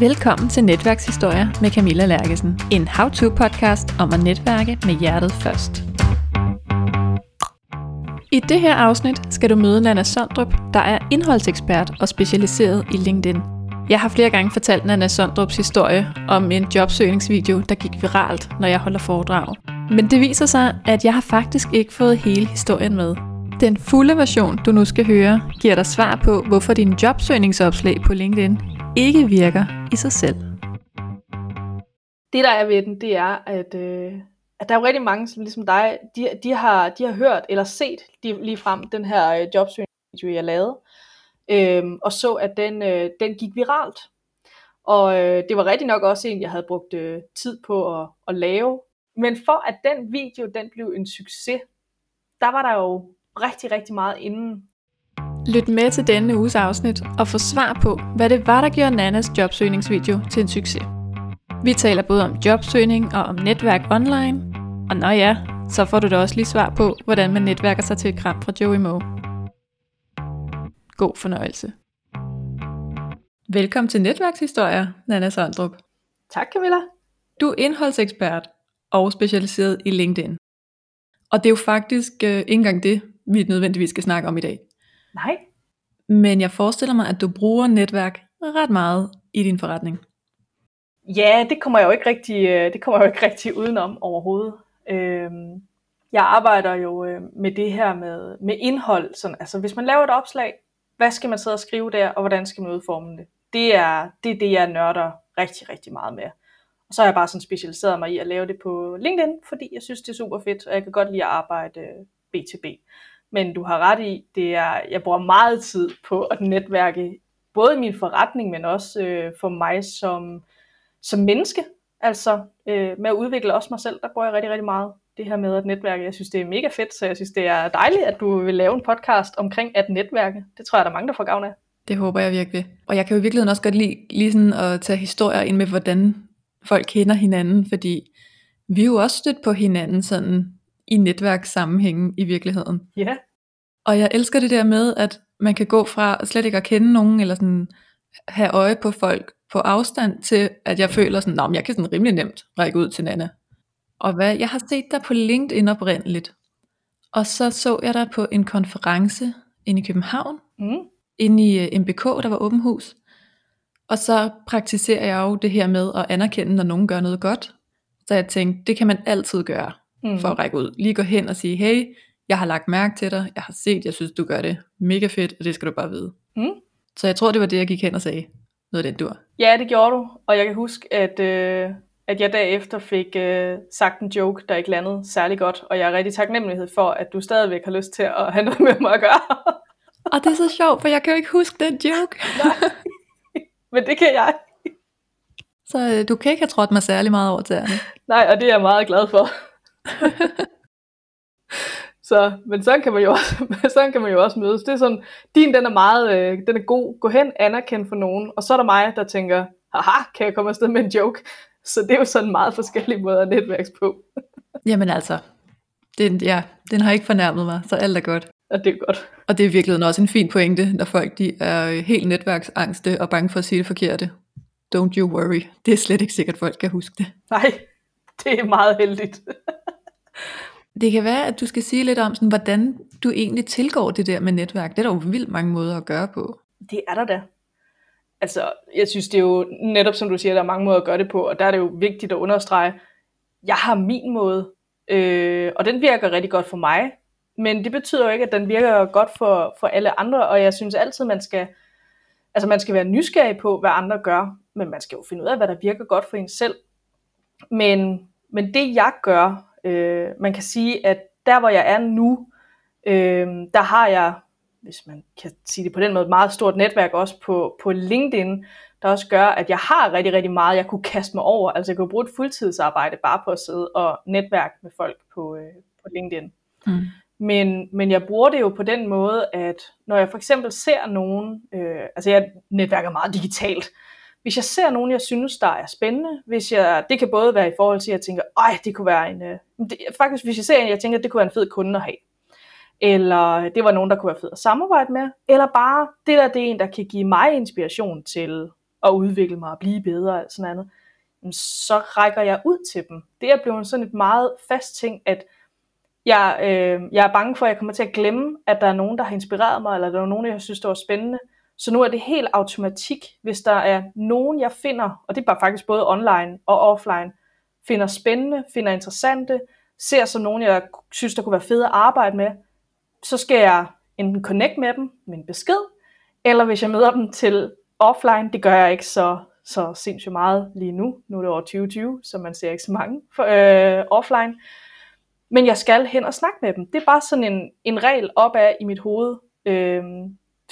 Velkommen til Netværkshistorier med Camilla Lærkesen. En how-to-podcast om at netværke med hjertet først. I det her afsnit skal du møde Nana Sondrup, der er indholdsekspert og specialiseret i LinkedIn. Jeg har flere gange fortalt Nana Sondrups historie om en jobsøgningsvideo, der gik viralt, når jeg holder foredrag. Men det viser sig, at jeg har faktisk ikke fået hele historien med. Den fulde version, du nu skal høre, giver dig svar på, hvorfor din jobsøgningsopslag på LinkedIn ikke virker i sig selv. Det der er ved den, det er, at, øh, at der er jo rigtig mange, som ligesom dig, de, de, har, de har hørt eller set de, lige frem den her øh, jobsøgningsvideo, jeg lavede, øh, og så, at den, øh, den gik viralt. Og øh, det var rigtig nok også en, jeg havde brugt øh, tid på at, at lave. Men for at den video, den blev en succes, der var der jo rigtig, rigtig meget inden. Lyt med til denne uges afsnit og få svar på, hvad det var, der gjorde Nannas jobsøgningsvideo til en succes. Vi taler både om jobsøgning og om netværk online, og når ja, så får du da også lige svar på, hvordan man netværker sig til et kram fra Joey Moe. God fornøjelse. Velkommen til Netværkshistorier, Nana Sondrup. Tak Camilla. Du er indholdsekspert og specialiseret i LinkedIn. Og det er jo faktisk øh, ikke engang det, vi nødvendigvis skal snakke om i dag. Nej. Men jeg forestiller mig, at du bruger netværk ret meget i din forretning. Ja, det kommer jeg jo ikke rigtig, øh, det kommer jeg jo ikke rigtig udenom overhovedet. Øhm, jeg arbejder jo øh, med det her med, med indhold. Sådan, altså hvis man laver et opslag, hvad skal man sidde og skrive der, og hvordan skal man udforme det? Det er det, er det jeg nørder rigtig, rigtig meget med. Og så har jeg bare sådan specialiseret mig i at lave det på LinkedIn, fordi jeg synes, det er super fedt, og jeg kan godt lide at arbejde øh, B2B. Men du har ret i, det er, jeg bruger meget tid på at netværke, både i min forretning, men også øh, for mig som, som menneske. Altså øh, med at udvikle også mig selv, der bruger jeg rigtig, rigtig meget det her med at netværke. Jeg synes, det er mega fedt, så jeg synes, det er dejligt, at du vil lave en podcast omkring at netværke. Det tror jeg, der er mange, der får gavn af. Det håber jeg virkelig. Og jeg kan jo i virkeligheden også godt lide lige sådan at tage historier ind med, hvordan folk kender hinanden, fordi vi er jo også stødt på hinanden sådan i netværkssammenhængen i virkeligheden. Ja. Yeah. Og jeg elsker det der med, at man kan gå fra slet ikke at kende nogen, eller sådan have øje på folk på afstand, til at jeg føler sådan, at jeg kan sådan rimelig nemt række ud til Nana. Og hvad, jeg har set dig på LinkedIn oprindeligt, og så så jeg dig på en konference inde i København, mm. inde i øh, MBK, der var åben hus. Og så praktiserer jeg jo det her med at anerkende, når nogen gør noget godt. Så jeg tænkte, det kan man altid gøre, mm. for at række ud. Lige gå hen og sige, hey, jeg har lagt mærke til dig, jeg har set, jeg synes, du gør det mega fedt, og det skal du bare vide. Mm. Så jeg tror, det var det, jeg gik hen og sagde. Noget af den dur. Ja, det gjorde du. Og jeg kan huske, at, øh, at jeg derefter fik øh, sagt en joke, der ikke landede særlig godt. Og jeg er rigtig taknemmelighed for, at du stadigvæk har lyst til at have noget med mig at gøre. og det er så sjovt, for jeg kan jo ikke huske den joke. Nej, men det kan jeg. Så øh, du kan ikke have trådt mig særlig meget over til Nej, og det er jeg meget glad for. Så, men sådan kan man jo også, sådan kan man jo også mødes. Det er sådan, din den er meget, øh, den er god. Gå hen, anerkend for nogen. Og så er der mig, der tænker, haha, kan jeg komme afsted med en joke? Så det er jo sådan meget forskellige måder at netværks på. Jamen altså, den, ja, den har ikke fornærmet mig, så alt er godt. Og det er godt. Og det er virkelig også en fin pointe, når folk de er helt netværksangste og bange for at sige det forkerte. Don't you worry. Det er slet ikke sikkert, at folk kan huske det. Nej, det er meget heldigt. Det kan være, at du skal sige lidt om, sådan, hvordan du egentlig tilgår det der med netværk. Det er der jo vildt mange måder at gøre på. Det er der da. Altså, jeg synes, det er jo netop som du siger, der er mange måder at gøre det på, og der er det jo vigtigt at understrege, jeg har min måde, øh, og den virker rigtig godt for mig, men det betyder jo ikke, at den virker godt for, for alle andre, og jeg synes altid, man skal, altså man skal være nysgerrig på, hvad andre gør, men man skal jo finde ud af, hvad der virker godt for en selv. Men, men det jeg gør, Øh, man kan sige, at der hvor jeg er nu, øh, der har jeg, hvis man kan sige det på den måde, et meget stort netværk også på, på LinkedIn, der også gør, at jeg har rigtig, rigtig meget, jeg kunne kaste mig over. Altså jeg kunne bruge et fuldtidsarbejde bare på at sidde og netværke med folk på, øh, på LinkedIn. Mm. Men, men jeg bruger det jo på den måde, at når jeg for eksempel ser nogen, øh, altså jeg netværker meget digitalt, hvis jeg ser nogen, jeg synes, der er spændende, hvis jeg, det kan både være i forhold til, at jeg tænker, ej, det kunne være en, øh, det, faktisk hvis jeg ser en, jeg tænker, det kunne være en fed kunde at have, eller det var nogen, der kunne være fed at samarbejde med, eller bare, det der, det er en, der kan give mig inspiration til at udvikle mig og blive bedre og sådan noget, så rækker jeg ud til dem. Det er blevet sådan et meget fast ting, at jeg, øh, jeg er bange for, at jeg kommer til at glemme, at der er nogen, der har inspireret mig, eller der er nogen, jeg synes, der var spændende. Så nu er det helt automatik, hvis der er nogen, jeg finder, og det er bare faktisk både online og offline, finder spændende, finder interessante, ser som nogen, jeg synes, der kunne være fede at arbejde med, så skal jeg enten connect med dem med en besked, eller hvis jeg møder dem til offline, det gør jeg ikke så, så sindssygt meget lige nu. Nu er det over 2020, så man ser ikke så mange for, øh, offline. Men jeg skal hen og snakke med dem. Det er bare sådan en, en regel op af i mit hoved. Øh,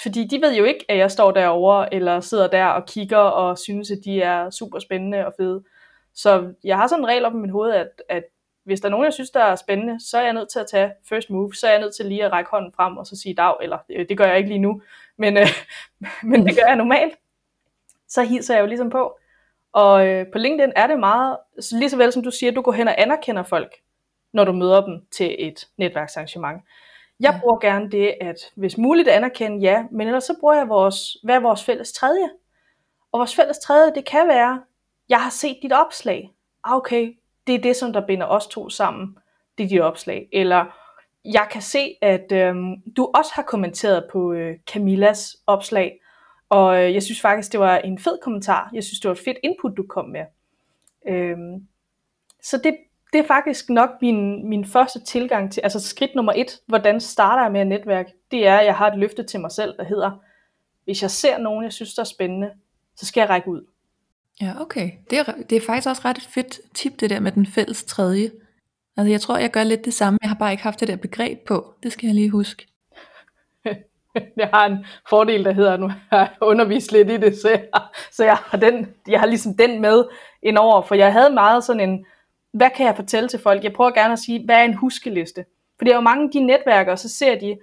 fordi de ved jo ikke, at jeg står derovre, eller sidder der og kigger og synes, at de er super spændende og fede. Så jeg har sådan en regel op i mit hoved, at, at hvis der er nogen, jeg synes, der er spændende, så er jeg nødt til at tage first move. Så er jeg nødt til lige at række hånden frem og så sige dag, eller øh, det gør jeg ikke lige nu, men, øh, men det gør jeg normalt. Så hilser jeg jo ligesom på. Og øh, på LinkedIn er det meget, lige så vel som du siger, du går hen og anerkender folk, når du møder dem til et netværksarrangement. Jeg ja. bruger gerne det, at hvis muligt anerkende, ja, men ellers så bruger jeg vores, hvad er vores fælles tredje? Og vores fælles tredje, det kan være, jeg har set dit opslag. Ah, okay, det er det, som der binder os to sammen. Det er dit opslag. Eller jeg kan se, at øhm, du også har kommenteret på øh, Camillas opslag. Og øh, jeg synes faktisk, det var en fed kommentar. Jeg synes, det var et fedt input, du kom med. Øhm, så det, det er faktisk nok min, min første tilgang til, altså skridt nummer et, hvordan starter jeg med et netværk, det er, at jeg har et løfte til mig selv, der hedder, hvis jeg ser nogen, jeg synes, der er spændende, så skal jeg række ud. Ja, okay. Det er, det er faktisk også ret et fedt tip, det der med den fælles tredje. Altså jeg tror, jeg gør lidt det samme. Jeg har bare ikke haft det der begreb på. Det skal jeg lige huske. jeg har en fordel, der hedder, nu har jeg undervist lidt i det, så jeg, så jeg har, den, jeg har ligesom den med indover, for jeg havde meget sådan en, hvad kan jeg fortælle til folk? Jeg prøver gerne at sige, hvad er en huskeliste? For det er jo mange af de netværker, så ser de,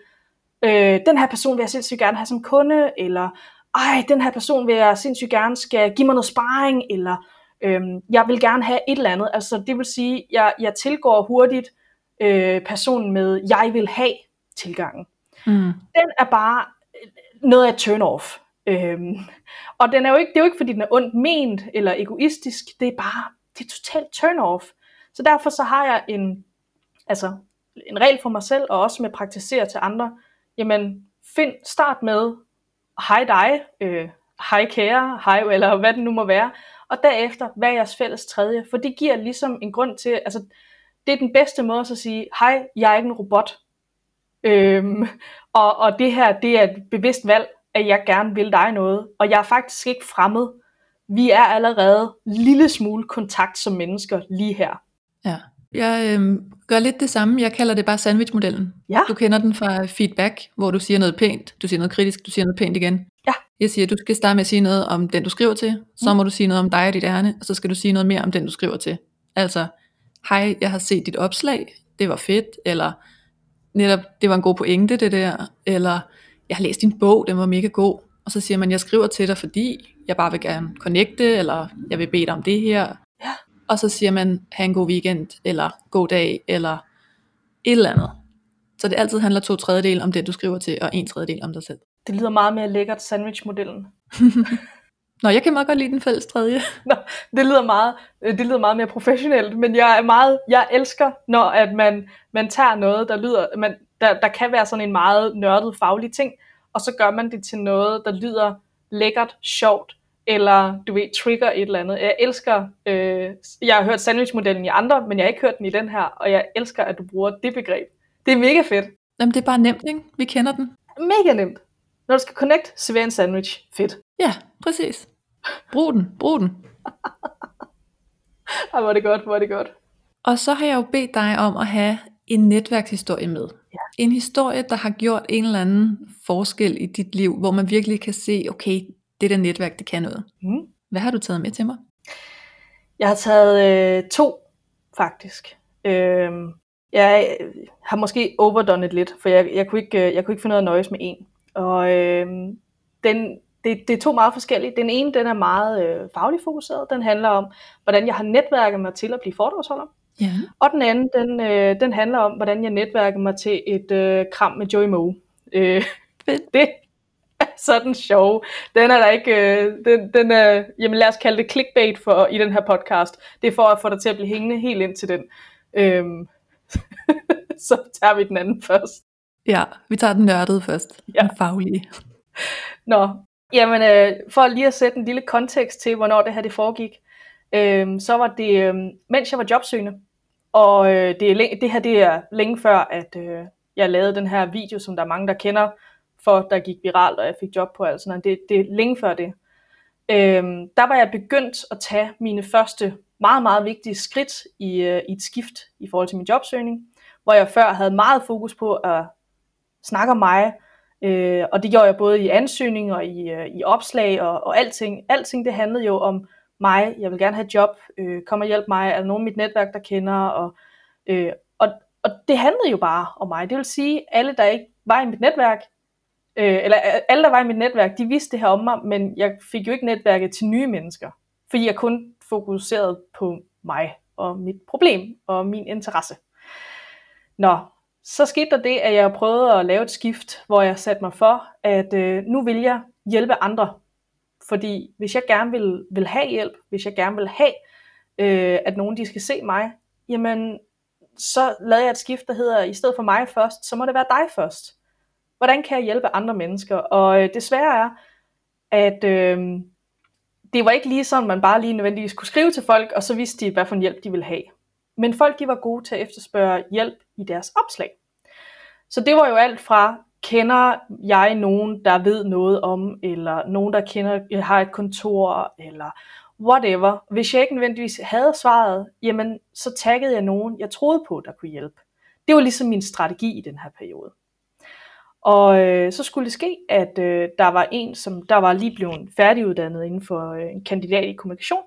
øh, den her person vil jeg sindssygt gerne have som kunde, eller ej, den her person vil jeg sindssygt gerne skal give mig noget sparring, eller øhm, jeg vil gerne have et eller andet. Altså det vil sige, jeg, jeg tilgår hurtigt øh, personen med, jeg vil have tilgangen. Mm. Den er bare noget af turn off. Øhm, og den er jo ikke, det er jo ikke, fordi den er ondt ment eller egoistisk, det er bare, det er totalt turn off. Så derfor så har jeg en, altså, en regel for mig selv, og også med praktisere til andre, jamen find, start med, hej dig, øh, hej kære, hej, eller hvad det nu må være, og derefter, hvad er jeres fælles tredje? For det giver ligesom en grund til, altså, det er den bedste måde at sige, hej, jeg er ikke en robot. Øhm, og, og det her, det er et bevidst valg, at jeg gerne vil dig noget, og jeg er faktisk ikke fremmed. Vi er allerede lille smule kontakt som mennesker lige her. Ja. Jeg øh, gør lidt det samme. Jeg kalder det bare sandwichmodellen. Ja. Du kender den fra feedback, hvor du siger noget pænt, du siger noget kritisk, du siger noget pænt igen. Ja. Jeg siger, du skal starte med at sige noget om den, du skriver til. Så mm. må du sige noget om dig og dit ærne, og så skal du sige noget mere om den, du skriver til. Altså, hej, jeg har set dit opslag, det var fedt, eller netop, det var en god pointe det der, eller jeg har læst din bog, den var mega god. Og så siger man, jeg skriver til dig, fordi jeg bare vil gerne connecte, eller jeg vil bede dig om det her og så siger man, have en god weekend, eller god dag, eller et eller andet. Så det altid handler to tredjedel om det, du skriver til, og en tredjedel om dig selv. Det lyder meget mere lækkert, sandwich-modellen. Nå, jeg kan meget godt lide den fælles tredje. Nå, det lyder meget, det lyder meget mere professionelt, men jeg er meget, jeg elsker, når at man, man tager noget, der lyder, man, der, der kan være sådan en meget nørdet faglig ting, og så gør man det til noget, der lyder lækkert, sjovt, eller du ved, trigger et eller andet. Jeg elsker, øh, jeg har hørt sandwichmodellen i andre, men jeg har ikke hørt den i den her, og jeg elsker, at du bruger det begreb. Det er mega fedt. Jamen, det er bare nemt, ikke? Vi kender den. Mega nemt. Når du skal connect, server en sandwich. Fedt. Ja, præcis. Brug den, brug den. Ej, hvor er det godt, hvor er det godt. Og så har jeg jo bedt dig om at have en netværkshistorie med. Ja. En historie, der har gjort en eller anden forskel i dit liv, hvor man virkelig kan se, okay, det der netværk, det kan noget. Mm. Hvad har du taget med til mig? Jeg har taget øh, to, faktisk. Øh, jeg har måske overdone det lidt, for jeg, jeg, kunne ikke, øh, jeg kunne ikke finde ud af at nøjes med en. Og øh, den, det, det er to meget forskellige. Den ene, den er meget øh, fagligt fokuseret. Den handler om, hvordan jeg har netværket mig til at blive foredragsholder. Ja. Og den anden, den, øh, den handler om, hvordan jeg netværker mig til et øh, kram med Joey Moe. Øh, Fedt. Det, sådan sjov. Den er der ikke, øh, den, den er, jamen lad os kalde det clickbait for, i den her podcast. Det er for at få dig til at blive hængende helt ind til den. Øhm, så tager vi den anden først. Ja, vi tager den nørdede først. Ja. Den faglige. Nå, jamen øh, for lige at sætte en lille kontekst til, hvornår det her det foregik, øh, så var det, øh, mens jeg var jobsøgende, og øh, det, er, det her det er længe før, at øh, jeg lavede den her video, som der er mange, der kender, for der gik viralt, og jeg fik job på alt sådan noget. Det, det er længe før det. Øhm, der var jeg begyndt at tage mine første meget, meget vigtige skridt i, øh, i et skift i forhold til min jobsøgning, hvor jeg før havde meget fokus på at snakke om mig, øh, og det gjorde jeg både i ansøgning og i, øh, i opslag og, og alting. Alting det handlede jo om mig, jeg vil gerne have et job, øh, kom og hjælp mig, er der nogen i mit netværk, der kender, og, øh, og, og det handlede jo bare om mig. Det vil sige, alle der ikke var i mit netværk, øh, eller øh, alle der var i mit netværk, de vidste det her om mig, men jeg fik jo ikke netværket til nye mennesker, fordi jeg kun fokuserede på mig og mit problem og min interesse. Nå, så skete der det, at jeg prøvede at lave et skift, hvor jeg satte mig for, at øh, nu vil jeg hjælpe andre. Fordi hvis jeg gerne vil, vil have hjælp, hvis jeg gerne vil have, øh, at nogen de skal se mig, jamen så lavede jeg et skift, der hedder, i stedet for mig først, så må det være dig først. Hvordan kan jeg hjælpe andre mennesker? Og øh, det svære er, at øh, det var ikke lige sådan, man bare lige nødvendigvis kunne skrive til folk, og så vidste de, hvad for en hjælp de ville have. Men folk de var gode til at efterspørge hjælp i deres opslag. Så det var jo alt fra, kender jeg nogen, der ved noget om, eller nogen, der kender, har et kontor, eller whatever. Hvis jeg ikke nødvendigvis havde svaret, jamen så taggede jeg nogen, jeg troede på, der kunne hjælpe. Det var ligesom min strategi i den her periode. Og øh, så skulle det ske, at øh, der var en, som der var lige blevet færdiguddannet inden for øh, en kandidat i kommunikation,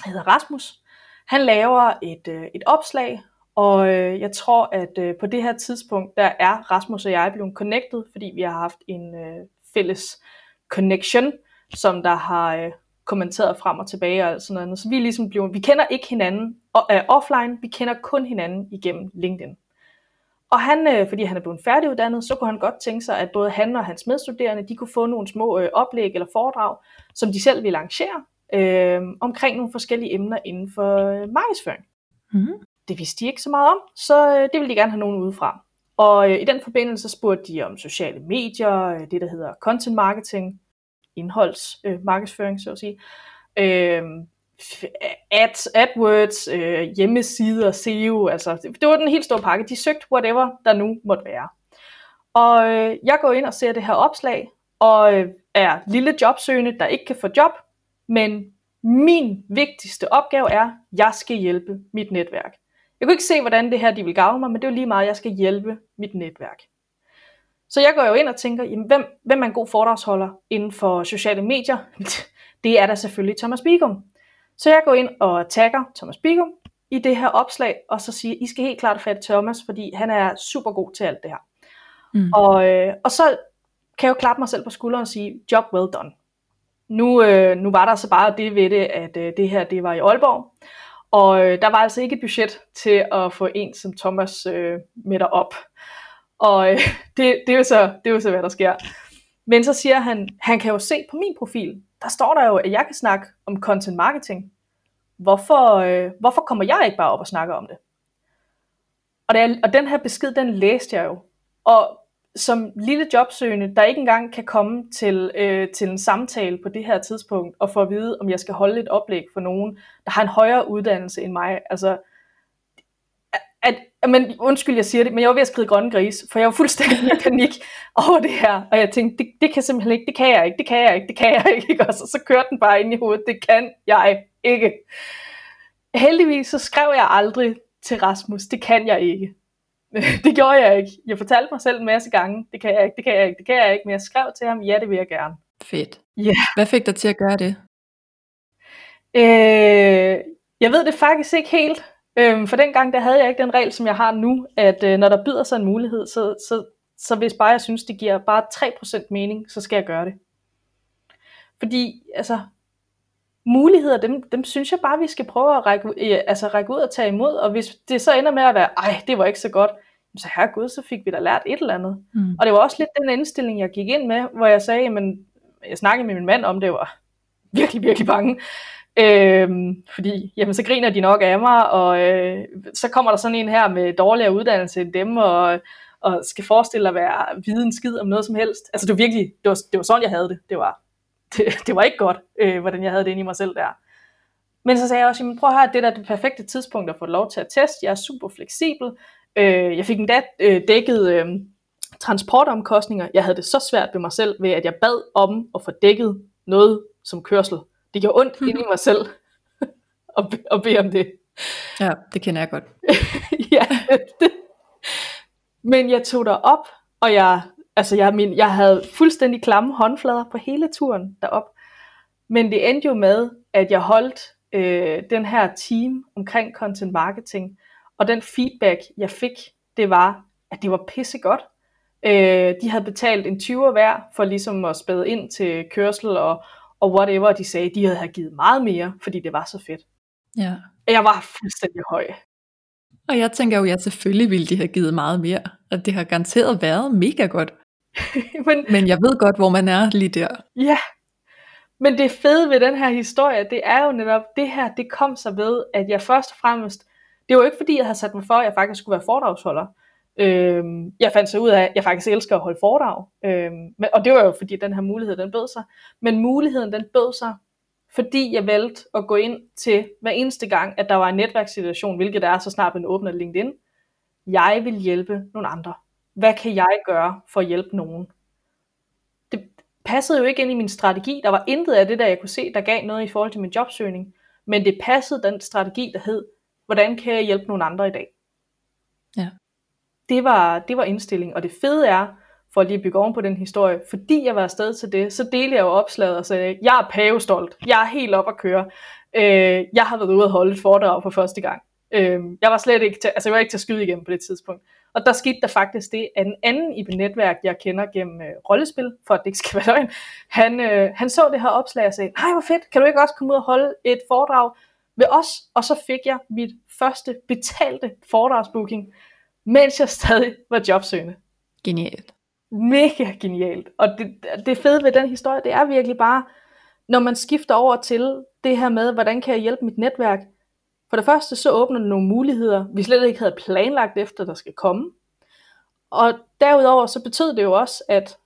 han hedder Rasmus. Han laver et, øh, et opslag, og øh, jeg tror, at øh, på det her tidspunkt, der er Rasmus og jeg blevet connected, fordi vi har haft en øh, fælles connection, som der har øh, kommenteret frem og tilbage og sådan noget. Så vi er ligesom blevet, vi kender ikke hinanden og, øh, offline, vi kender kun hinanden igennem LinkedIn. Og han, øh, fordi han er blevet færdiguddannet, så kunne han godt tænke sig, at både han og hans medstuderende, de kunne få nogle små øh, oplæg eller foredrag, som de selv ville arrangere, øh, omkring nogle forskellige emner inden for øh, markedsføring. Mm-hmm. Det vidste de ikke så meget om, så øh, det ville de gerne have nogen udefra. Og øh, i den forbindelse spurgte de om sociale medier, øh, det der hedder content marketing, indholdsmarkedsføring, øh, så at sige, øh, ads, AdWords, øh, hjemmesider, SEO, altså det, det var den helt store pakke. De søgte whatever, der nu måtte være. Og øh, jeg går ind og ser det her opslag, og øh, er lille jobsøgende, der ikke kan få job, men min vigtigste opgave er, at jeg skal hjælpe mit netværk. Jeg kunne ikke se, hvordan det her de vil gavne mig, men det er jo lige meget, at jeg skal hjælpe mit netværk. Så jeg går jo ind og tænker, jamen, hvem, hvem er en god foredragsholder inden for sociale medier? Det er da selvfølgelig Thomas Bigum. Så jeg går ind og tagger Thomas Bigum i det her opslag, og så siger, I skal helt klart fatte Thomas, fordi han er super god til alt det her. Mm. Og, øh, og så kan jeg jo klappe mig selv på skulderen og sige, job well done. Nu, øh, nu var der så bare det ved det, at øh, det her det var i Aalborg, og øh, der var altså ikke et budget til at få en som Thomas øh, med derop. Og øh, det, det, er jo så, det er jo så, hvad der sker. Men så siger han, han kan jo se på min profil, der står der jo, at jeg kan snakke om content marketing. Hvorfor, øh, hvorfor kommer jeg ikke bare op og snakker om det? Og, det, og den her besked, den læste jeg jo. Og som lille jobsøgende, der ikke engang kan komme til, øh, til en samtale på det her tidspunkt, og få at vide, om jeg skal holde et oplæg for nogen, der har en højere uddannelse end mig. Altså, at, men undskyld, jeg siger det, men jeg var ved at skrive grønne gris, for jeg var fuldstændig i panik over det her, og jeg tænkte, det, det kan simpelthen ikke, det kan jeg ikke, det kan jeg ikke, det kan jeg ikke, ikke? Og så, så kørte den bare ind i hovedet, det kan jeg ikke. Heldigvis så skrev jeg aldrig til Rasmus, det kan jeg ikke. det gjorde jeg ikke. Jeg fortalte mig selv en masse gange, det kan jeg ikke, det kan jeg ikke, det kan jeg ikke, men jeg skrev til ham, ja, det vil jeg gerne. Fedt. Ja. Yeah. Hvad fik dig til at gøre det? Øh, jeg ved det faktisk ikke helt. Øhm, for dengang der havde jeg ikke den regel, som jeg har nu, at øh, når der byder sig en mulighed, så, så, så hvis bare jeg synes, det giver bare 3% mening, så skal jeg gøre det. Fordi altså, muligheder, dem, dem synes jeg bare, vi skal prøve at række, altså, række ud og tage imod, og hvis det så ender med at være, ej, det var ikke så godt, så herregud, så fik vi da lært et eller andet. Mm. Og det var også lidt den indstilling, jeg gik ind med, hvor jeg sagde, men jeg snakkede med min mand om det, var virkelig, virkelig bange. Øhm, fordi, jamen, så griner de nok af mig, og øh, så kommer der sådan en her med dårligere uddannelse end dem, og, og skal forestille at være viden skid om noget som helst. Altså det var virkelig, det var, det var sådan, jeg havde det. Det var, det, det var ikke godt, øh, hvordan jeg havde det inde i mig selv der. Men så sagde jeg også, jamen, prøv at høre, det er det perfekte tidspunkt at få lov til at teste. Jeg er super fleksibel. Øh, jeg fik endda øh, dækket øh, transportomkostninger. Jeg havde det så svært ved mig selv, ved at jeg bad om at få dækket noget som kørsel. Det gjorde ondt inde i mig selv at, be, at bede om det. Ja, det kender jeg godt. ja, det. Men jeg tog der op, og jeg, altså jeg, min, jeg havde fuldstændig klamme håndflader på hele turen derop. Men det endte jo med, at jeg holdt øh, den her team omkring content marketing, og den feedback, jeg fik, det var, at det var pissegodt. Øh, de havde betalt en 20'er hver for ligesom at spæde ind til kørsel og, og whatever, de sagde, de havde givet meget mere, fordi det var så fedt. Ja. Jeg var fuldstændig høj. Og jeg tænker jo, at ja, selvfølgelig ville de have givet meget mere, og det har garanteret været mega godt. men, Men jeg ved godt, hvor man er lige der. ja, men det fede ved den her historie, det er jo netop, det her, det kom så ved, at jeg først og fremmest, det var jo ikke fordi, jeg havde sat mig for, at jeg faktisk skulle være foredragsholder. Øhm, jeg fandt så ud af, at jeg faktisk elsker at holde foredrag. Øhm, men, og det var jo fordi, den her mulighed, den bød sig. Men muligheden, den bød sig, fordi jeg valgte at gå ind til hver eneste gang, at der var en netværkssituation, hvilket der er så snart man åbner LinkedIn. Jeg vil hjælpe nogle andre. Hvad kan jeg gøre for at hjælpe nogen? Det passede jo ikke ind i min strategi. Der var intet af det, der jeg kunne se, der gav noget i forhold til min jobsøgning. Men det passede den strategi, der hed, hvordan kan jeg hjælpe nogle andre i dag? Ja. Det var, det var indstillingen. Og det fede er, for lige at bygge oven på den historie, fordi jeg var afsted til det, så delte jeg jo opslaget og sagde, jeg er pavestolt, jeg er helt op at køre, øh, jeg har været ude at holde et foredrag for første gang. Øh, jeg var slet ikke til, altså jeg var ikke til at skyde igen på det tidspunkt. Og der skete der faktisk det, at en anden i netværk, jeg kender gennem øh, rollespil, for at det ikke skal være løgn, han, øh, han så det her opslag og sagde, nej hvor fedt, kan du ikke også komme ud og holde et foredrag ved os? Og så fik jeg mit første betalte foredragsbooking, mens jeg stadig var jobsøgende. Genialt. Mega genialt. Og det, det fede ved den historie, det er virkelig bare, når man skifter over til det her med, hvordan kan jeg hjælpe mit netværk. For det første, så åbner det nogle muligheder, vi slet ikke havde planlagt efter, der skal komme. Og derudover, så betød det jo også, at,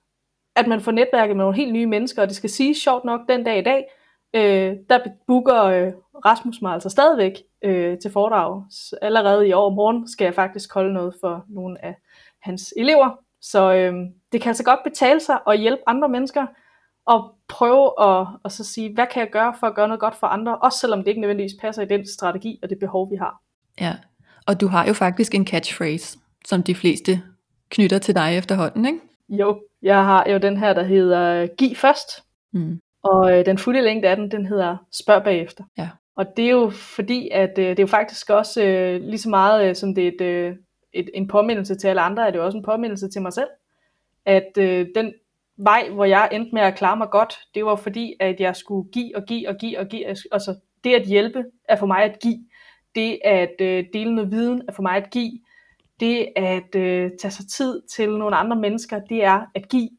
at man får netværket med nogle helt nye mennesker, og det skal sige sjovt nok den dag i dag, øh, der booker øh, Rasmus mig altså stadigvæk øh, til foredrag. Så allerede i år morgen skal jeg faktisk holde noget for nogle af hans elever. Så øh, det kan altså godt betale sig at hjælpe andre mennesker, og prøve at, at så sige, hvad kan jeg gøre for at gøre noget godt for andre, også selvom det ikke nødvendigvis passer i den strategi og det behov, vi har. Ja, og du har jo faktisk en catchphrase, som de fleste knytter til dig efterhånden, ikke? Jo, jeg har jo den her, der hedder Giv først, Mm. Og øh, den fulde længde af den, den hedder Spørg bagefter. Ja. Og det er jo fordi, at øh, det er jo faktisk også øh, lige så meget, øh, som det er et, øh, et, en påmindelse til alle andre, er det jo også en påmindelse til mig selv, at øh, den vej, hvor jeg endte med at klare mig godt, det var fordi, at jeg skulle give og give og give og give. Altså det at hjælpe er for mig at give. Det at øh, dele noget viden er for mig at give. Det at øh, tage sig tid til nogle andre mennesker, det er at give.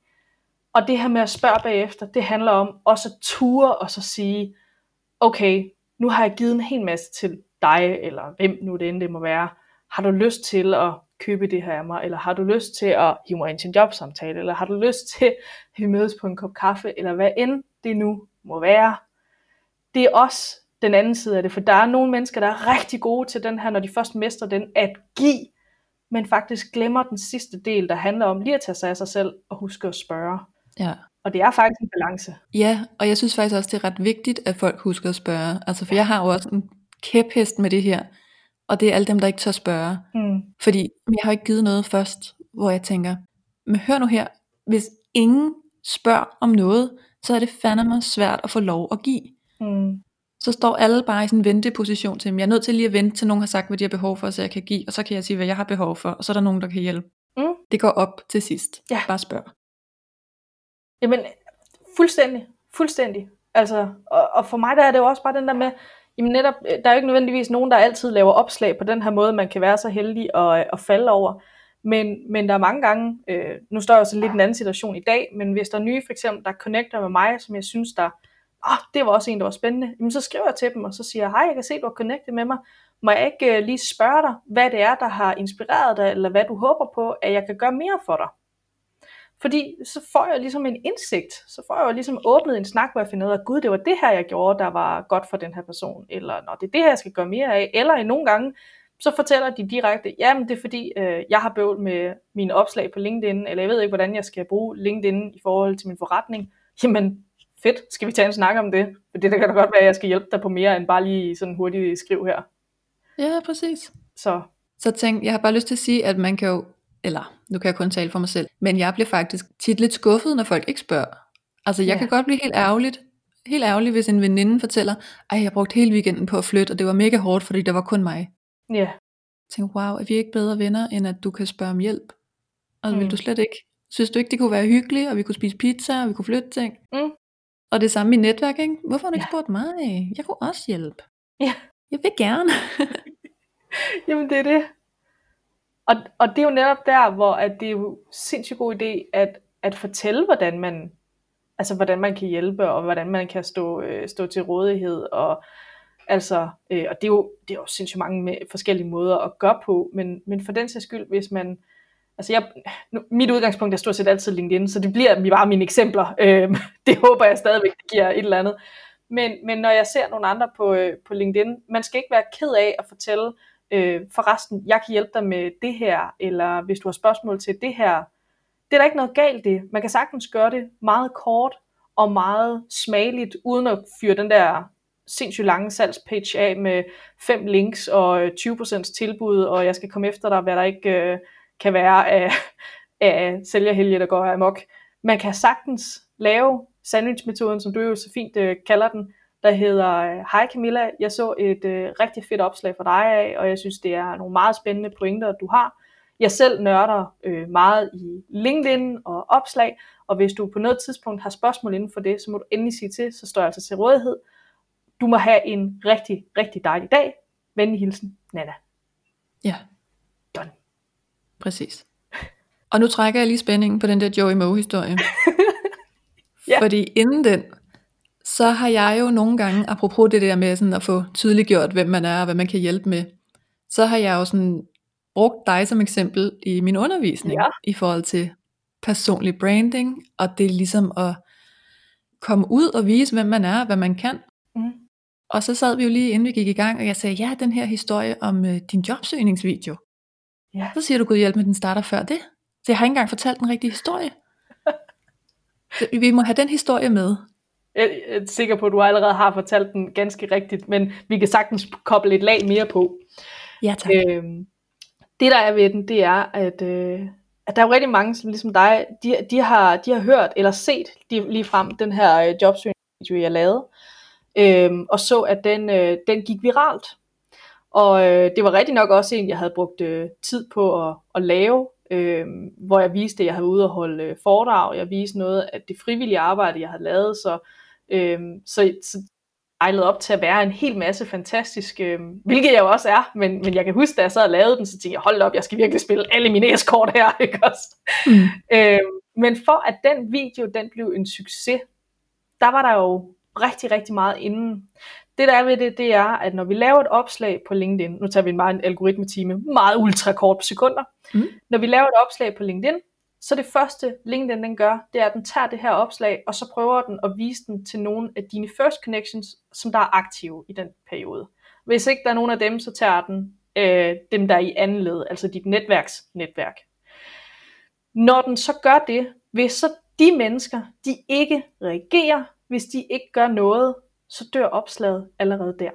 Og det her med at spørge bagefter, det handler om også at ture og så sige, okay, nu har jeg givet en hel masse til dig, eller hvem nu det end det må være. Har du lyst til at købe det her af mig, eller har du lyst til at hive mig ind til en jobsamtale, eller har du lyst til, at vi mødes på en kop kaffe, eller hvad end det nu må være. Det er også den anden side af det, for der er nogle mennesker, der er rigtig gode til den her, når de først mestrer den, at give, men faktisk glemmer den sidste del, der handler om lige at tage sig af sig selv og huske at spørge. Ja. Og det er faktisk en balance. Ja, og jeg synes faktisk også, det er ret vigtigt, at folk husker at spørge. Altså, for jeg har jo også en kæphest med det her, og det er alle dem, der ikke tør spørge. Mm. Fordi jeg har ikke givet noget først, hvor jeg tænker, men hør nu her, hvis ingen spørger om noget, så er det fandme svært at få lov at give. Mm. Så står alle bare i sådan en venteposition til, at jeg er nødt til lige at vente til nogen har sagt, hvad de har behov for, så jeg kan give, og så kan jeg sige, hvad jeg har behov for, og så er der nogen, der kan hjælpe. Mm. Det går op til sidst. Ja. Bare spørg. Jamen, fuldstændig. Fuldstændig. Altså, og, og for mig der er det jo også bare den der med, jamen netop, øh, der er jo ikke nødvendigvis nogen, der altid laver opslag på den her måde, man kan være så heldig at, øh, at falde over. Men, men der er mange gange, øh, nu står jeg så lidt i en anden situation i dag, men hvis der er nye for eksempel, der connecter med mig, som jeg synes, der, oh, det var også en, der var spændende, jamen, så skriver jeg til dem, og så siger jeg, hej, jeg kan se, du har connectet med mig. Må jeg ikke øh, lige spørge dig, hvad det er, der har inspireret dig, eller hvad du håber på, at jeg kan gøre mere for dig? Fordi så får jeg ligesom en indsigt, så får jeg jo ligesom åbnet en snak, hvor jeg finder ud af, gud, det var det her, jeg gjorde, der var godt for den her person, eller når det er det her, jeg skal gøre mere af, eller i nogle gange, så fortæller de direkte, jamen det er fordi, øh, jeg har bøvl med mine opslag på LinkedIn, eller jeg ved ikke, hvordan jeg skal bruge LinkedIn i forhold til min forretning. Jamen, fedt, skal vi tage en snak om det? For det der kan da godt være, at jeg skal hjælpe dig på mere, end bare lige sådan hurtigt skriv her. Ja, præcis. Så. Så tænk, jeg har bare lyst til at sige, at man kan jo, eller nu kan jeg kun tale for mig selv, men jeg bliver faktisk tit lidt skuffet, når folk ikke spørger. Altså jeg ja. kan godt blive helt ærgerligt, helt ærgerlig, hvis en veninde fortæller, ej, jeg brugte hele weekenden på at flytte, og det var mega hårdt, fordi der var kun mig. Ja. Tænk, wow, er vi ikke bedre venner, end at du kan spørge om hjælp? Og mm. vil du slet ikke? Synes du ikke, det kunne være hyggeligt, og vi kunne spise pizza, og vi kunne flytte ting? Mm. Og det samme i netværk, ikke? Hvorfor har du ikke ja. spurgt mig? Jeg kunne også hjælpe. Ja. Jeg vil gerne. Jamen det er det. Og, og det er jo netop der, hvor at det er jo sindssygt god idé at, at fortælle, hvordan man, altså hvordan man kan hjælpe, og hvordan man kan stå, øh, stå til rådighed, og altså, øh, og det er, jo, det er jo sindssygt mange med forskellige måder at gøre på, men, men for den sags skyld, hvis man, altså jeg, nu, mit udgangspunkt er stort set altid LinkedIn, så det bliver bare mine eksempler, øh, det håber jeg stadigvæk, det giver et eller andet, men, men når jeg ser nogle andre på, øh, på LinkedIn, man skal ikke være ked af at fortælle, øh, forresten, jeg kan hjælpe dig med det her, eller hvis du har spørgsmål til det her. Det er der ikke noget galt i. Man kan sagtens gøre det meget kort og meget smageligt, uden at fyre den der sindssygt lange salgspage af med fem links og øh, 20% tilbud, og jeg skal komme efter dig, hvad der ikke øh, kan være af, af sælgerhelge, der går amok. Man kan sagtens lave sandwichmetoden, som du jo så fint øh, kalder den, der hedder, hej Camilla, jeg så et øh, rigtig fedt opslag for dig af, og jeg synes, det er nogle meget spændende pointer, du har. Jeg selv nørder øh, meget i LinkedIn og opslag, og hvis du på noget tidspunkt har spørgsmål inden for det, så må du endelig sige til, så står jeg altså til rådighed. Du må have en rigtig, rigtig dejlig dag. Venlig hilsen, Nana. Ja. Done. Præcis. Og nu trækker jeg lige spændingen på den der Joey Moe-historie. ja. Fordi inden den, så har jeg jo nogle gange, apropos det der med sådan at få tydeliggjort, hvem man er og hvad man kan hjælpe med, så har jeg jo sådan brugt dig som eksempel i min undervisning, ja. i forhold til personlig branding, og det er ligesom at komme ud og vise, hvem man er, hvad man kan. Mm. Og så sad vi jo lige inden vi gik i gang, og jeg sagde, ja, den her historie om øh, din jobsøgningsvideo. Ja. Så siger du, Gud hjælp med, den starter før det. Så jeg har ikke engang fortalt den rigtige historie. Så vi må have den historie med. Jeg er sikker på, at du allerede har fortalt den ganske rigtigt, men vi kan sagtens koble et lag mere på. Ja, tak. Øhm, det der er ved den, det er, at, øh, at der er jo rigtig mange, som ligesom dig, de, de, har, de har hørt eller set de, lige frem den her øh, jobsøgningsvideo, jeg lavede, øhm, og så, at den, øh, den gik viralt. Og øh, det var rigtig nok også en, jeg havde brugt øh, tid på at, at lave, øh, hvor jeg viste, at jeg havde ude og holde øh, foredrag, jeg viste noget af det frivillige arbejde, jeg havde lavet, så, øh, så, så ejlede op til at være en hel masse fantastisk, øh, hvilket jeg jo også er, men, men jeg kan huske, da jeg sad og lavede den, så tænkte jeg, hold op, jeg skal virkelig spille alle mine eskort her, ikke også? Mm. Øh, men for at den video, den blev en succes, der var der jo rigtig, rigtig meget inden. Det der er ved det, det er, at når vi laver et opslag på LinkedIn, nu tager vi en meget en algoritmetime, meget ultra kort sekunder. Mm. Når vi laver et opslag på LinkedIn, så det første LinkedIn den gør, det er, at den tager det her opslag, og så prøver den at vise den til nogle af dine first connections, som der er aktive i den periode. Hvis ikke der er nogen af dem, så tager den øh, dem, der er i anden led, altså dit netværksnetværk. Når den så gør det, hvis så de mennesker, de ikke reagerer, hvis de ikke gør noget, så dør opslaget allerede der.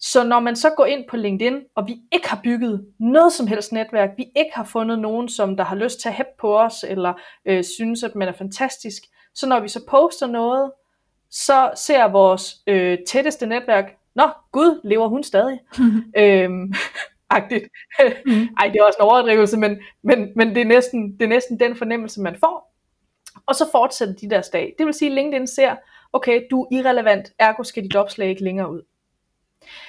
Så når man så går ind på LinkedIn, og vi ikke har bygget noget som helst netværk, vi ikke har fundet nogen, som der har lyst til at hæppe på os, eller øh, synes, at man er fantastisk, så når vi så poster noget, så ser vores øh, tætteste netværk, nå gud, lever hun stadig? øhm, agtigt. mm. Ej, det er også en overdrivelse, men, men, men det, er næsten, det er næsten den fornemmelse, man får. Og så fortsætter de der dag. Det vil sige, at LinkedIn ser, okay, du er irrelevant, ergo skal dit opslag ikke længere ud.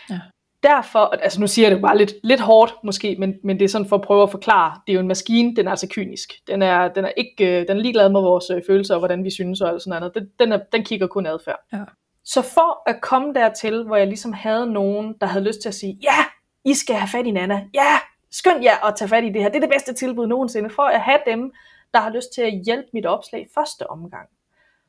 Ja. derfor, altså nu siger jeg det bare lidt, lidt hårdt måske, men, men det er sådan for at prøve at forklare, det er jo en maskine, den er altså kynisk. Den er, den er ikke, øh, den er ligeglad med vores øh, følelser og hvordan vi synes og alt sådan noget. Den, den, er, den kigger kun adfærd. Ja. Så for at komme dertil, hvor jeg ligesom havde nogen, der havde lyst til at sige, ja, I skal have fat i Nana, ja, skynd jer at tage fat i det her, det er det bedste tilbud nogensinde, for at have dem, der har lyst til at hjælpe mit opslag første omgang.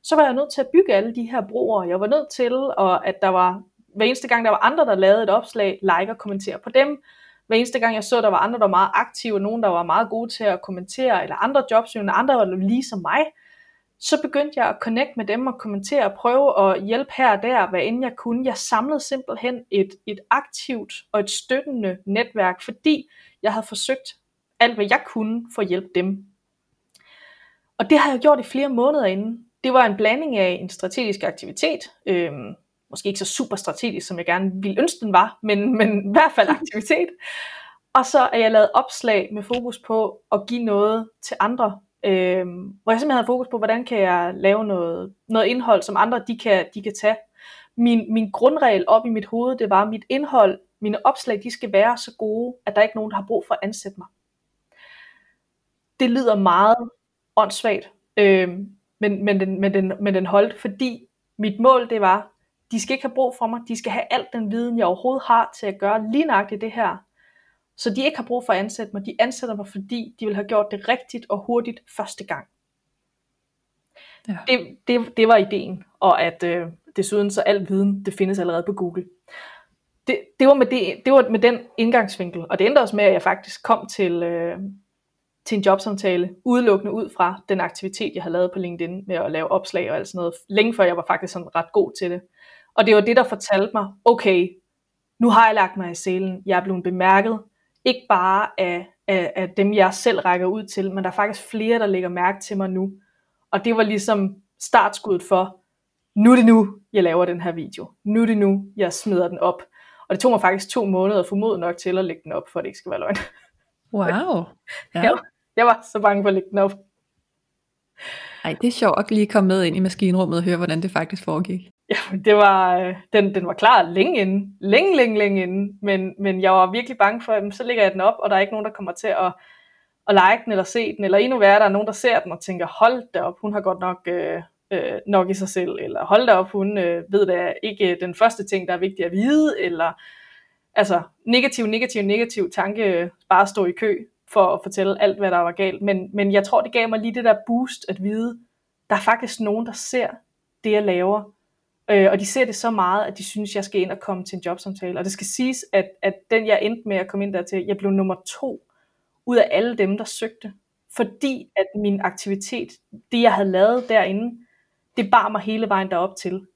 Så var jeg nødt til at bygge alle de her broer. Jeg var nødt til, og at der var hver eneste gang, der var andre, der lavede et opslag, like og kommentere på dem. Hver eneste gang, jeg så, der var andre, der var meget aktive, nogen, der var meget gode til at kommentere, eller andre jobsøgende, andre var lige som mig, så begyndte jeg at connect med dem og kommentere og prøve at hjælpe her og der, hvad end jeg kunne. Jeg samlede simpelthen et, et aktivt og et støttende netværk, fordi jeg havde forsøgt alt, hvad jeg kunne for at hjælpe dem. Og det har jeg gjort i flere måneder inden. Det var en blanding af en strategisk aktivitet, øh, måske ikke så super strategisk, som jeg gerne ville ønske den var, men, men i hvert fald aktivitet. Og så er jeg lavet opslag med fokus på at give noget til andre, øhm, hvor jeg simpelthen har fokus på, hvordan kan jeg lave noget, noget indhold, som andre de kan, de kan tage. Min, min grundregel op i mit hoved, det var, at mit indhold, mine opslag, de skal være så gode, at der ikke er nogen, der har brug for at ansætte mig. Det lyder meget åndssvagt, øhm, men, men, den, men, den, men den holdt, fordi mit mål det var, de skal ikke have brug for mig. De skal have alt den viden, jeg overhovedet har til at gøre lige nøjagtigt det her. Så de ikke har brug for at ansætte mig. De ansætter mig, fordi de vil have gjort det rigtigt og hurtigt første gang. Ja. Det, det, det var ideen. Og at øh, desuden så al viden, det findes allerede på Google. Det, det, var med det, det var med den indgangsvinkel. Og det endte også med, at jeg faktisk kom til, øh, til en jobsamtale, udelukkende ud fra den aktivitet, jeg havde lavet på LinkedIn med at lave opslag og alt sådan noget, længe før jeg var faktisk sådan ret god til det. Og det var det, der fortalte mig, okay, nu har jeg lagt mig i selen, jeg er blevet bemærket, ikke bare af, af, af dem, jeg selv rækker ud til, men der er faktisk flere, der lægger mærke til mig nu. Og det var ligesom startskuddet for, nu er det nu, jeg laver den her video. Nu er det nu, jeg smider den op. Og det tog mig faktisk to måneder formod nok til at lægge den op, for at det ikke skal være løgn. Wow. Ja. Jeg, jeg var så bange for at lægge den op. Ej, det er sjovt at lige komme med ind i maskinrummet og høre, hvordan det faktisk foregik. Ja, det var, øh, den, den var klar længe inden. Længe, længe, længe inden. Men, men jeg var virkelig bange for, at så lægger jeg den op, og der er ikke nogen, der kommer til at, at like den eller se den. Eller endnu værre, der er nogen, der ser den og tænker, hold da op, hun har godt nok, øh, øh, nok i sig selv. Eller hold da op, hun øh, ved da ikke øh, den første ting, der er vigtig at vide. Eller altså negativ, negativ, negativ tanke, øh, bare stå i kø for at fortælle alt, hvad der var galt. Men, men jeg tror, det gav mig lige det der boost at vide, der er faktisk nogen, der ser det, jeg laver. Øh, og de ser det så meget, at de synes, jeg skal ind og komme til en jobsamtale. Og det skal siges, at, at den, jeg endte med at komme ind der til, jeg blev nummer to ud af alle dem, der søgte. Fordi at min aktivitet, det jeg havde lavet derinde, det bar mig hele vejen derop til.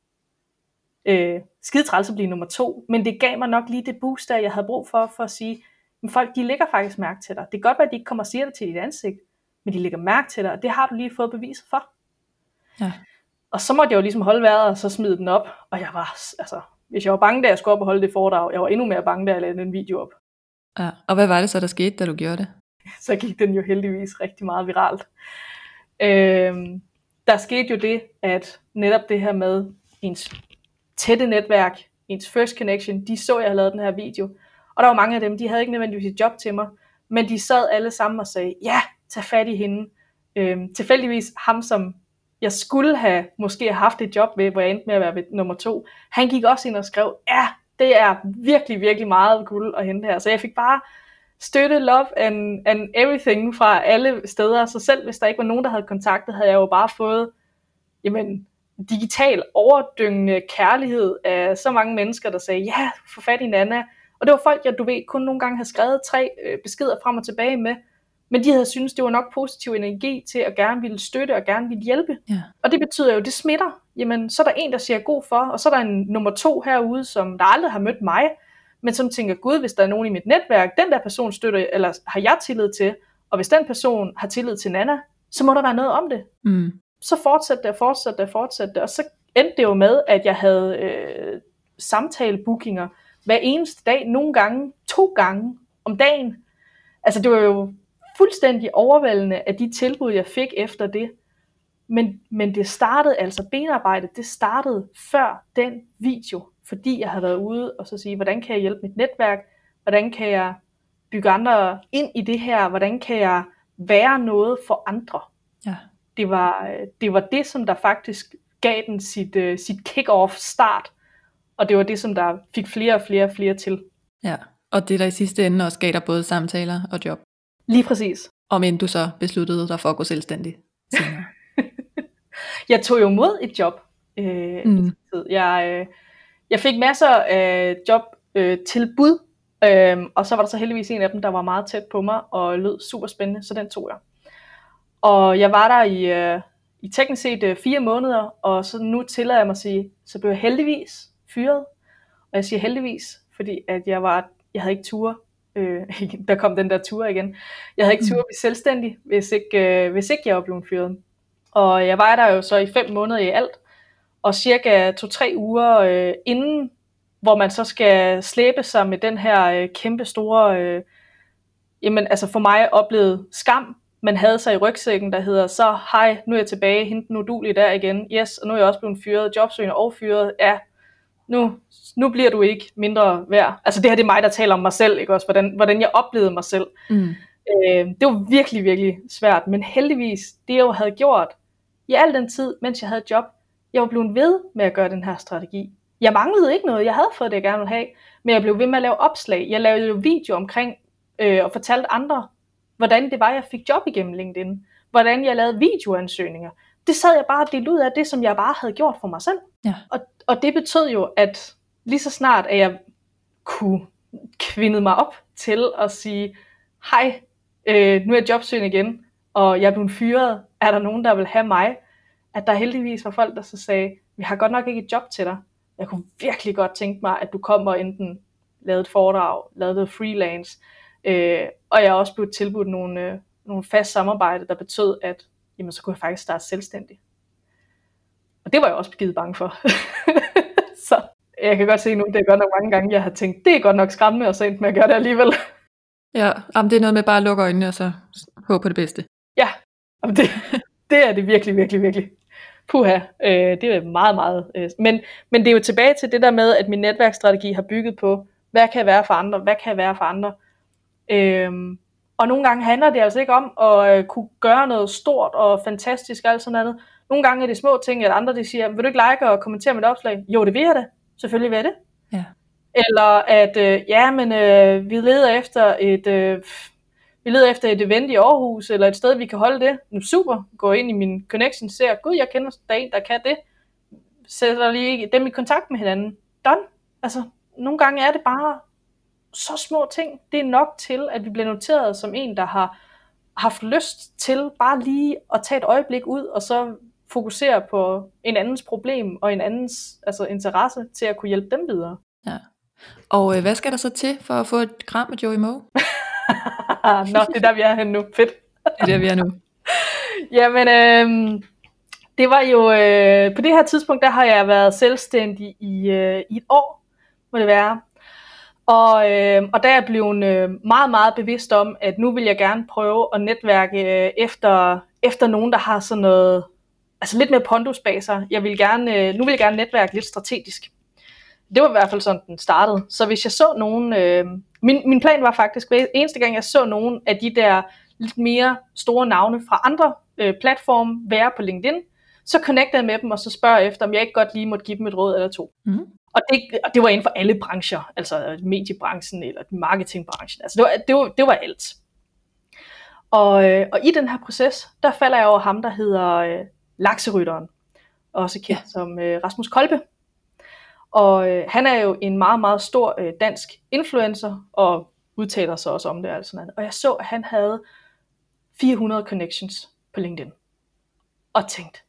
Øh, skide træls at blive nummer to, men det gav mig nok lige det boost, der jeg havde brug for, for at sige, men folk de lægger faktisk mærke til dig. Det kan godt være, at de ikke kommer og siger det til dit ansigt, men de lægger mærke til dig, og det har du lige fået beviser for. Ja. Og så måtte jeg jo ligesom holde vejret, og så smide den op, og jeg var, altså, hvis jeg var bange, da jeg skulle op og holde det foredrag, jeg var endnu mere bange, da jeg lavede den video op. Ja, og hvad var det så, der skete, da du gjorde det? Så gik den jo heldigvis rigtig meget viralt. Øhm, der skete jo det, at netop det her med ens tætte netværk, ens first connection, de så, at jeg havde lavet den her video, og der var mange af dem, de havde ikke nødvendigvis et job til mig, men de sad alle sammen og sagde, ja, tag fat i hende. Øhm, tilfældigvis ham, som jeg skulle have måske haft et job ved, hvor jeg endte med at være ved nummer to, han gik også ind og skrev, ja, det er virkelig, virkelig meget guld at hente her. Så jeg fik bare støtte, love and, and everything fra alle steder. Så selv hvis der ikke var nogen, der havde kontaktet, havde jeg jo bare fået jamen, digital overdyngende kærlighed af så mange mennesker, der sagde, ja, få fat i Nana. Og det var folk, jeg du ved, kun nogle gange havde skrevet tre øh, beskeder frem og tilbage med, men de havde syntes, det var nok positiv energi til at gerne ville støtte og gerne ville hjælpe. Ja. Og det betyder jo, det smitter. Jamen, så er der en, der siger god for, og så er der en nummer to herude, som der aldrig har mødt mig, men som tænker, gud, hvis der er nogen i mit netværk, den der person støtter, eller har jeg tillid til, og hvis den person har tillid til Nana, så må der være noget om det. Mm. Så fortsatte det, og fortsatte det, og fortsatte det, og så endte det jo med, at jeg havde øh, samtalebookinger hver eneste dag, nogle gange, to gange om dagen. Altså det var jo fuldstændig overvældende af de tilbud, jeg fik efter det. Men, men det startede, altså benarbejdet, det startede før den video. fordi jeg havde været ude og så sige, hvordan kan jeg hjælpe mit netværk, hvordan kan jeg bygge andre ind i det her, hvordan kan jeg være noget for andre. Ja. Det var det, var det som der faktisk gav den sit, uh, sit kick-off start, og det var det, som der fik flere og flere og flere til. Ja, og det der i sidste ende også gav dig både samtaler og job. Lige præcis. Om end du så besluttede dig for at gå selvstændig jeg tog jo mod et job. Øh, mm. jeg, øh, jeg fik masser af jobtilbud, øh, øh, og så var der så heldigvis en af dem, der var meget tæt på mig og lød super spændende, så den tog jeg. Og jeg var der i, øh, i teknisk set øh, fire måneder, og så nu tillader jeg mig at sige, så blev jeg heldigvis fyret. Og jeg siger heldigvis, fordi at jeg var, jeg havde ikke tur. Øh, der kom den der tur igen. Jeg havde ikke tur at blive selvstændig, hvis ikke, øh, hvis ikke jeg var blevet fyret. Og jeg var der jo så i fem måneder i alt, og cirka to-tre uger øh, inden, hvor man så skal slæbe sig med den her øh, kæmpe store, øh, jamen altså for mig oplevede skam, man havde sig i rygsækken, der hedder, så hej, nu er jeg tilbage, hente nu udulig der igen, yes, og nu er jeg også blevet fyret, jobsøgende og fyret, ja, nu, nu bliver du ikke mindre værd. Altså det her det er mig, der taler om mig selv, ikke også, hvordan, hvordan jeg oplevede mig selv. Mm. Øh, det var virkelig, virkelig svært, men heldigvis, det jeg jo havde gjort, i al den tid, mens jeg havde job, jeg var blevet ved med at gøre den her strategi. Jeg manglede ikke noget, jeg havde fået det, jeg gerne ville have, men jeg blev ved med at lave opslag. Jeg lavede jo video omkring øh, og fortalte andre, hvordan det var, jeg fik job igennem LinkedIn. Hvordan jeg lavede videoansøgninger. Det sad jeg bare og delte ud af det, som jeg bare havde gjort for mig selv. Ja. Og, og det betød jo, at lige så snart, at jeg kunne kvinde mig op til at sige, hej, øh, nu er jeg jobsøgende igen, og jeg er blevet fyret, er der nogen, der vil have mig? At der heldigvis var folk, der så sagde, vi har godt nok ikke et job til dig. Jeg kunne virkelig godt tænke mig, at du kommer enten lavede et foredrag, lavede freelance, øh, og jeg er også blevet tilbudt nogle, øh, nogle fast samarbejde, der betød, at jamen, så kunne jeg faktisk starte selvstændig. Og det var jeg også givet bange for. så jeg kan godt se nu, det er godt nok mange gange, jeg har tænkt, det er godt nok skræmmende, og så endte med at gøre det alligevel. Ja, jamen det er noget med bare at lukke øjnene, og så håbe på det bedste. Ja, jamen det, det er det virkelig, virkelig, virkelig. Puha, øh, det er meget, meget. Øh, men, men det er jo tilbage til det der med, at min netværksstrategi har bygget på, hvad kan jeg være for andre, hvad kan jeg være for andre. Øhm, og nogle gange handler det altså ikke om at øh, kunne gøre noget stort og fantastisk og alt sådan noget. Nogle gange er det små ting, at andre de siger, vil du ikke like og kommentere mit opslag? Jo, det vil jeg det. Selvfølgelig vil jeg det. Ja. Eller at, øh, ja, men øh, vi leder efter et... Øh, vi leder efter et event i Aarhus, eller et sted, vi kan holde det. Nu super, gå ind i min connection, ser, gud, jeg kender der en, der kan det. Sætter lige dem i kontakt med hinanden. Done. Altså, nogle gange er det bare så små ting. Det er nok til, at vi bliver noteret som en, der har haft lyst til bare lige at tage et øjeblik ud, og så fokusere på en andens problem og en andens altså, interesse til at kunne hjælpe dem videre. Ja. Og øh, hvad skal der så til for at få et kram med Joey Moe? Nå, det er der, vi er henne nu. Fedt. det er der, vi er nu. Jamen, øh, det var jo, øh, på det her tidspunkt, der har jeg været selvstændig i, øh, i et år, må det være. Og, øh, og der er jeg blevet øh, meget, meget bevidst om, at nu vil jeg gerne prøve at netværke øh, efter, efter nogen, der har sådan noget, altså lidt mere pondus bag sig. Jeg vil gerne, øh, nu vil jeg gerne netværke lidt strategisk. Det var i hvert fald sådan, den startede. Så hvis jeg så nogen, øh, min, min plan var faktisk, hver eneste gang jeg så nogen af de der lidt mere store navne fra andre øh, platforme være på LinkedIn, så connectede jeg med dem, og så spørger jeg efter, om jeg ikke godt lige måtte give dem et råd eller to. Mm. Og, det, og det var inden for alle brancher, altså mediebranchen eller marketingbranchen. Altså det var, det var, det var alt. Og, øh, og i den her proces, der falder jeg over ham, der hedder øh, Lakserytteren, også kendt ja. som øh, Rasmus Kolbe. Og øh, han er jo en meget, meget stor øh, dansk influencer, og udtaler sig også om det. Altså. Og jeg så, at han havde 400 connections på LinkedIn. Og tænkte,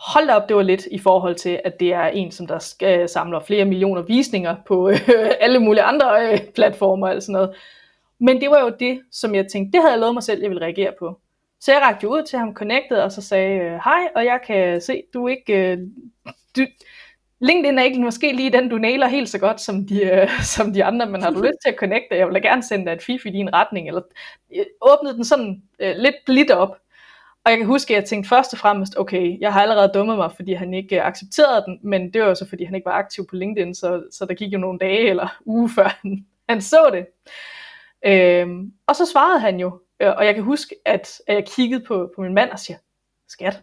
hold da op, det var lidt i forhold til, at det er en, som der skal, samler flere millioner visninger på øh, alle mulige andre øh, platformer og sådan noget. Men det var jo det, som jeg tænkte, det havde jeg lovet mig selv, jeg ville reagere på. Så jeg rakte ud til ham, connected, og så sagde, øh, hej, og jeg kan se, du ikke, øh, du, LinkedIn er ikke måske lige den, du nailer helt så godt som de, øh, som de andre, men har du lyst til at connecte, jeg vil da gerne sende dig et fif i din retning, eller øh, åbne den sådan øh, lidt blidt op. Og jeg kan huske, at jeg tænkte først og fremmest, okay, jeg har allerede dummet mig, fordi han ikke øh, accepterede den, men det var jo så, fordi han ikke var aktiv på LinkedIn, så, så der gik jo nogle dage eller uge før han, han så det. Øhm, og så svarede han jo, øh, og jeg kan huske, at, at jeg kiggede på, på min mand og siger, skat,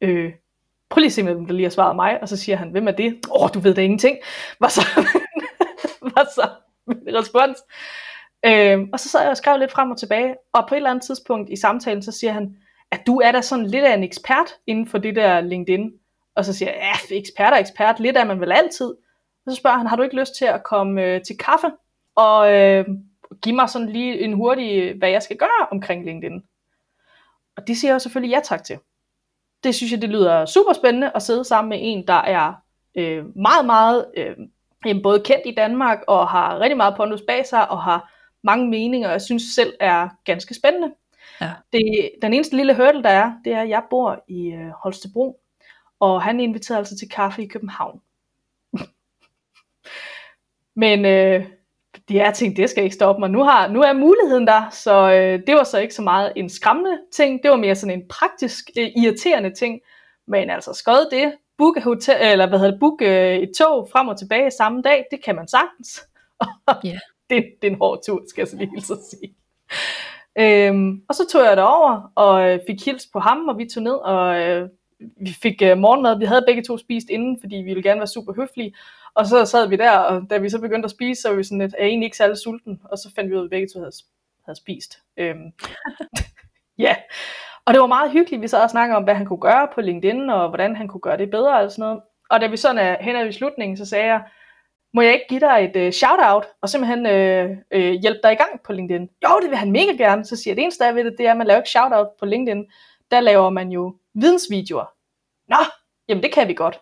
øh, prøv lige at se, hvem der lige har svaret mig, og så siger han, hvem er det? Åh, oh, du ved da ingenting. Hvad så? Hvad så? Respons. Øhm, og så sad jeg og skrev lidt frem og tilbage, og på et eller andet tidspunkt i samtalen, så siger han, at du er da sådan lidt af en ekspert inden for det der LinkedIn. Og så siger jeg, ja, ekspert er ekspert, lidt er man vel altid. Og så spørger han, har du ikke lyst til at komme øh, til kaffe, og øh, give mig sådan lige en hurtig, øh, hvad jeg skal gøre omkring LinkedIn. Og det siger jeg selvfølgelig ja tak til. Det synes jeg, det lyder super spændende at sidde sammen med en, der er øh, meget, meget øh, både kendt i Danmark, og har rigtig meget pondus bag sig, og har mange meninger, og jeg synes selv er ganske spændende. Ja. Det, den eneste lille hurdle, der er, det er, at jeg bor i øh, Holstebro, og han inviterede altså til kaffe i København. Men øh, det er ting, det skal ikke stoppe mig. Nu, har, nu er muligheden der, så øh, det var så ikke så meget en skræmmende ting, det var mere sådan en praktisk, øh, irriterende ting. Men altså skød det, book, hotel, eller hvad hedder det, book øh, et tog frem og tilbage samme dag, det kan man sagtens. yeah. det, det er en hård tur, skal jeg så lige at sige. Øhm, og så tog jeg det over og øh, fik hils på ham, og vi tog ned, og øh, vi fik øh, morgenmad. Vi havde begge to spist inden, fordi vi ville gerne være super høflige. Og så sad vi der, og da vi så begyndte at spise, så var vi sådan lidt, er egentlig ikke særlig sulten. Og så fandt vi ud af, at begge to havde, havde spist. Øhm, ja, og det var meget hyggeligt. Vi sad og snakkede om, hvad han kunne gøre på LinkedIn, og hvordan han kunne gøre det bedre og sådan noget. Og da vi sådan er hen ad i slutningen, så sagde jeg, må jeg ikke give dig et uh, shout-out, og simpelthen uh, uh, hjælpe dig i gang på LinkedIn? Jo, det vil han mega gerne. Så siger jeg, det eneste der ved det, det er, at man laver ikke shout-out på LinkedIn. Der laver man jo vidensvideoer. Nå, jamen det kan vi godt.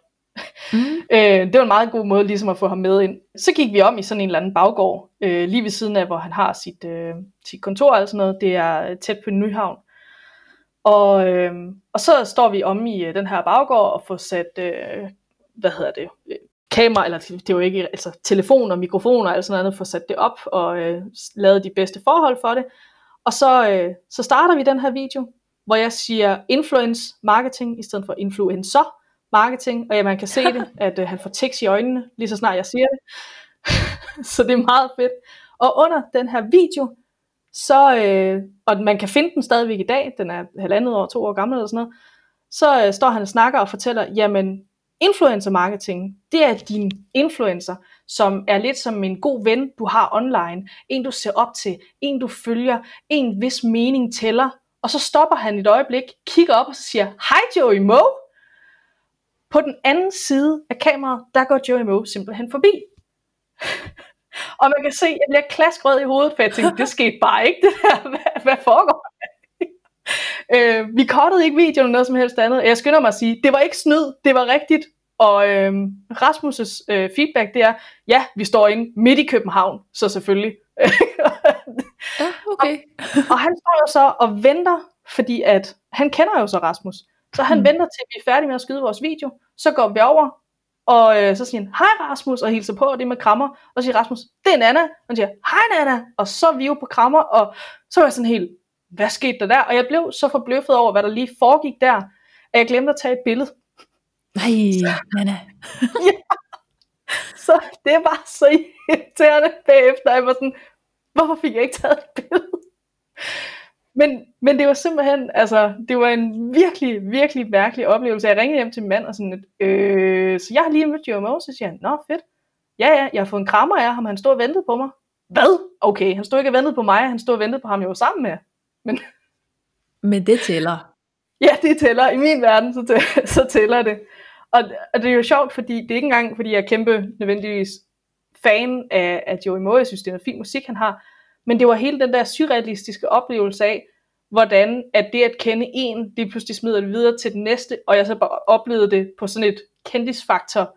Mm. øh, det var en meget god måde ligesom at få ham med ind. Så gik vi om i sådan en eller anden baggård, øh, lige ved siden af, hvor han har sit, øh, sit kontor og sådan noget. Det er tæt på Nyhavn. Og, øh, og så står vi om i øh, den her baggård og får sat, øh, hvad hedder det, kamera, eller det var ikke, altså telefon og mikrofoner og sådan noget, få sat det op og øh, lavet de bedste forhold for det. Og så, øh, så starter vi den her video, hvor jeg siger influence marketing i stedet for influencer marketing, og ja, man kan se det, at øh, han får tekst i øjnene, lige så snart jeg siger det. så det er meget fedt. Og under den her video, så, øh, og man kan finde den stadigvæk i dag, den er halvandet år, to år gammel eller sådan noget, så øh, står han og snakker og fortæller, jamen influencer marketing, det er din influencer, som er lidt som en god ven, du har online. En, du ser op til, en, du følger, en, hvis mening tæller. Og så stopper han et øjeblik, kigger op og siger, hej Joey Mo. På den anden side af kameraet, der går Joey Mo simpelthen forbi. og man kan se, at jeg bliver klaskrød i hovedet, for jeg tænkte, det skete bare ikke, det der. Hvad, hvad foregår øh, vi kottede ikke videoen eller noget som helst andet. Jeg skynder mig at sige, det var ikke snyd, det var rigtigt. Og øh, Rasmus' øh, feedback, det er, ja, vi står inde midt i København, så selvfølgelig. ja, okay. og, og han står jo så og venter, fordi at han kender jo så Rasmus. Så han mm. venter til vi er færdige med at skyde vores video. Så går vi over, og øh, så siger han, hej Rasmus, og hilser på, og det med krammer. Og så siger Rasmus, det er Nana. Og han siger, hej Nana. Og så er vi jo på krammer, og så var jeg sådan helt, hvad skete der der? Og jeg blev så forbløffet over, hvad der lige foregik der, at jeg glemte at tage et billede. Nej, Nana. ja. Så det var så irriterende bagefter. Jeg var sådan, hvorfor fik jeg ikke taget et billede? Men, men det var simpelthen, altså, det var en virkelig, virkelig mærkelig oplevelse. Jeg ringede hjem til min mand og sådan, øh, så jeg har lige mødt Joe Moe, så siger han, nå fedt. Ja, ja, jeg har fået en krammer af ham, han stod og ventede på mig. Hvad? Okay, han stod ikke og ventede på mig, han stod og ventede på ham, jeg var sammen med. Men, men det tæller. Ja, det tæller. I min verden, så, tæller, så tæller det. Og, og det er jo sjovt, fordi det er ikke engang, fordi jeg er kæmpe nødvendigvis fan af, af Joey Moe. Jeg synes, det er fin musik, han har. Men det var hele den der surrealistiske oplevelse af, hvordan at det at kende en, det pludselig smider det videre til den næste, og jeg så bare oplevede det på sådan et kendisfaktor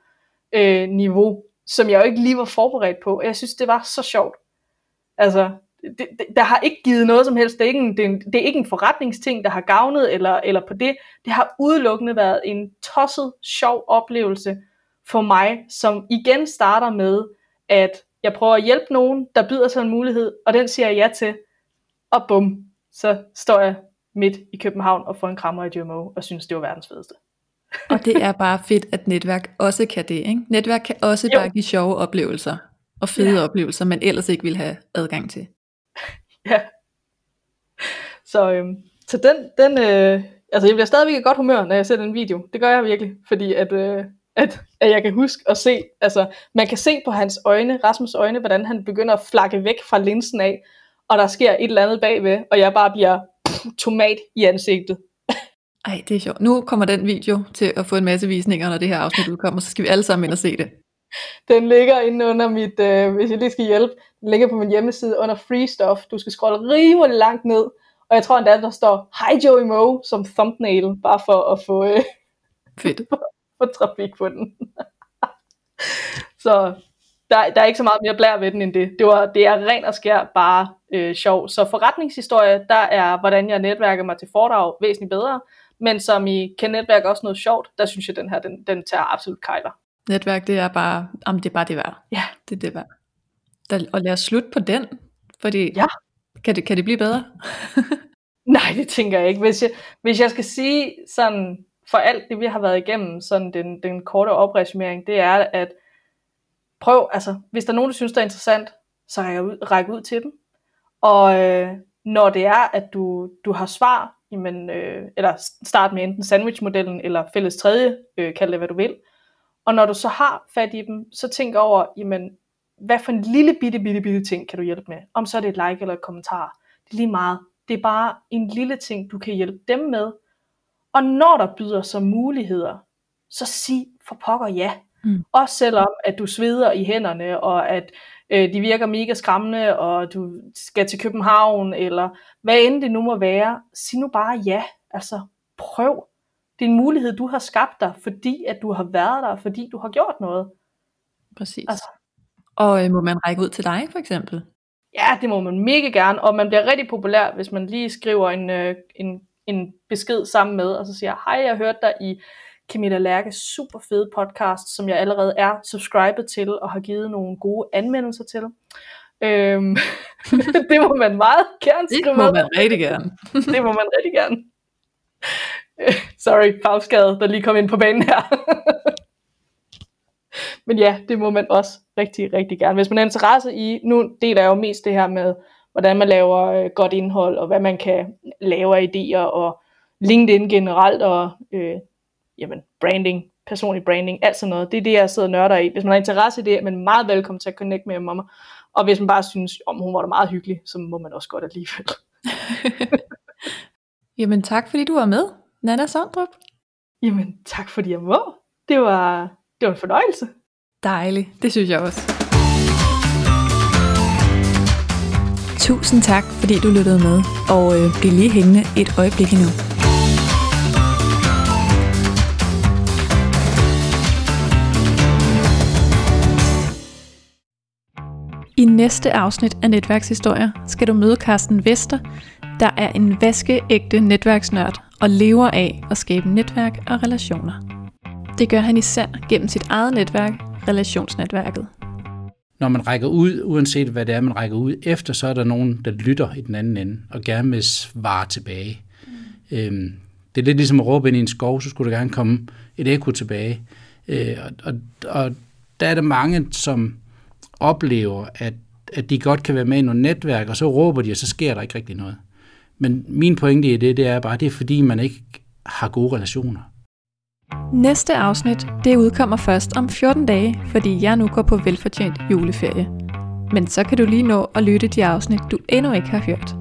øh, niveau, som jeg jo ikke lige var forberedt på. Og jeg synes, det var så sjovt. Altså, det, det, der har ikke givet noget som helst. Det er ikke en, det er, en, det er ikke en forretningsting, der har gavnet eller, eller på det. Det har udelukkende været en tosset, sjov oplevelse for mig, som igen starter med, at jeg prøver at hjælpe nogen, der byder sig en mulighed, og den siger jeg ja til, og bum, så står jeg midt i København og få en krammer i GMO, og synes, det var verdens fedeste. og det er bare fedt, at netværk også kan det. Ikke? Netværk kan også jo. bare give sjove oplevelser og fede ja. oplevelser, man ellers ikke vil have adgang til. Ja. Så, øhm, så den, den øh, altså jeg bliver stadigvæk i godt humør, når jeg ser den video. Det gør jeg virkelig, fordi at, øh, at, at jeg kan huske at se, altså man kan se på hans øjne, Rasmus øjne, hvordan han begynder at flakke væk fra linsen af, og der sker et eller andet bagved, og jeg bare bliver pff, tomat i ansigtet. Ej, det er sjovt. Nu kommer den video til at få en masse visninger, når det her afsnit udkommer, så skal vi alle sammen ind og se det. Den ligger inde under mit, øh, hvis jeg lige skal hjælpe, den ligger på min hjemmeside under free stuff. Du skal scrolle rimelig langt ned, og jeg tror endda, der står Hi Joey Mo som thumbnail, bare for at få, øh, Fedt. få trafik på den. så der, der er ikke så meget mere blær ved den end det. Det, var, det er ren og skær bare øh, sjov. Så forretningshistorie, der er, hvordan jeg netværker mig til foredrag væsentligt bedre. Men som I kan netværke også noget sjovt, der synes jeg, den her, den, den tager absolut kejler. Netværk, det er bare, jamen, det er bare det værd. Ja. Det er det værd. Der, og lad os slutte på den, fordi Ja. kan, det, kan det blive bedre? Nej, det tænker jeg ikke. Hvis jeg, hvis jeg skal sige sådan, for alt det, vi har været igennem, sådan den, den korte opresumering, det er, at prøv, altså, hvis der er nogen, der synes, det er interessant, så ræk ud, ræk ud til dem. Og øh, når det er, at du, du har svar, jamen, øh, eller start med enten sandwichmodellen, eller fælles tredje, øh, kald det hvad du vil. Og når du så har fat i dem, så tænk over, jamen, hvad for en lille bitte, bitte, bitte ting kan du hjælpe med? Om så er det et like eller et kommentar. Det er lige meget. Det er bare en lille ting, du kan hjælpe dem med. Og når der byder sig muligheder, så sig for pokker ja. Mm. Også selvom, at du sveder i hænderne, og at øh, de virker mega skræmmende, og du skal til København, eller hvad end det nu må være. Sig nu bare ja. Altså, prøv. Det er en mulighed, du har skabt dig, fordi at du har været der, fordi du har gjort noget. Præcis. Altså. Og øh, må man række ud til dig, for eksempel? Ja, det må man mega gerne, og man bliver rigtig populær, hvis man lige skriver en, øh, en, en besked sammen med, og så siger, hej, jeg hørte dig i Camilla Lærkes super fede podcast, som jeg allerede er subscribet til, og har givet nogle gode anmeldelser til. Øhm, det må man meget gerne skrive Det må med. man rigtig gerne. det må man rigtig gerne. Sorry, Fagsgade, der lige kom ind på banen her. Men ja, det må man også rigtig, rigtig gerne. Hvis man har interesse i, nu deler jeg jo mest det her med, hvordan man laver øh, godt indhold, og hvad man kan lave af idéer, og LinkedIn generelt, og øh, jamen, branding, personlig branding, alt sådan noget. Det er det, jeg sidder og nørder i. Hvis man har interesse i det, er man meget velkommen til at connecte med mig. Og hvis man bare synes, om hun var da meget hyggelig, så må man også godt alligevel. Jamen tak, fordi du var med, Nana Sondrup. Jamen, tak fordi jeg må. Det var, det var en fornøjelse. Dejligt, det synes jeg også. Tusind tak, fordi du lyttede med, og øh, bliv lige hængende et øjeblik endnu. I næste afsnit af Netværkshistorier skal du møde Carsten Vester, der er en vaskeægte netværksnørd og lever af at skabe netværk og relationer. Det gør han især gennem sit eget netværk, relationsnetværket. Når man rækker ud, uanset hvad det er, man rækker ud efter, så er der nogen, der lytter i den anden ende, og gerne vil svare tilbage. Mm. Øhm, det er lidt ligesom at råbe ind i en skov, så skulle der gerne komme et ekko tilbage. Øh, og, og, og der er der mange, som oplever, at, at de godt kan være med i nogle netværk, og så råber de, og så sker der ikke rigtig noget. Men min pointe i det, det er bare, det er fordi, man ikke har gode relationer. Næste afsnit, det udkommer først om 14 dage, fordi jeg nu går på velfortjent juleferie. Men så kan du lige nå at lytte de afsnit, du endnu ikke har hørt.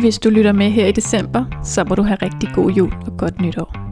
Hvis du lytter med her i december, så må du have rigtig god jul og godt nytår.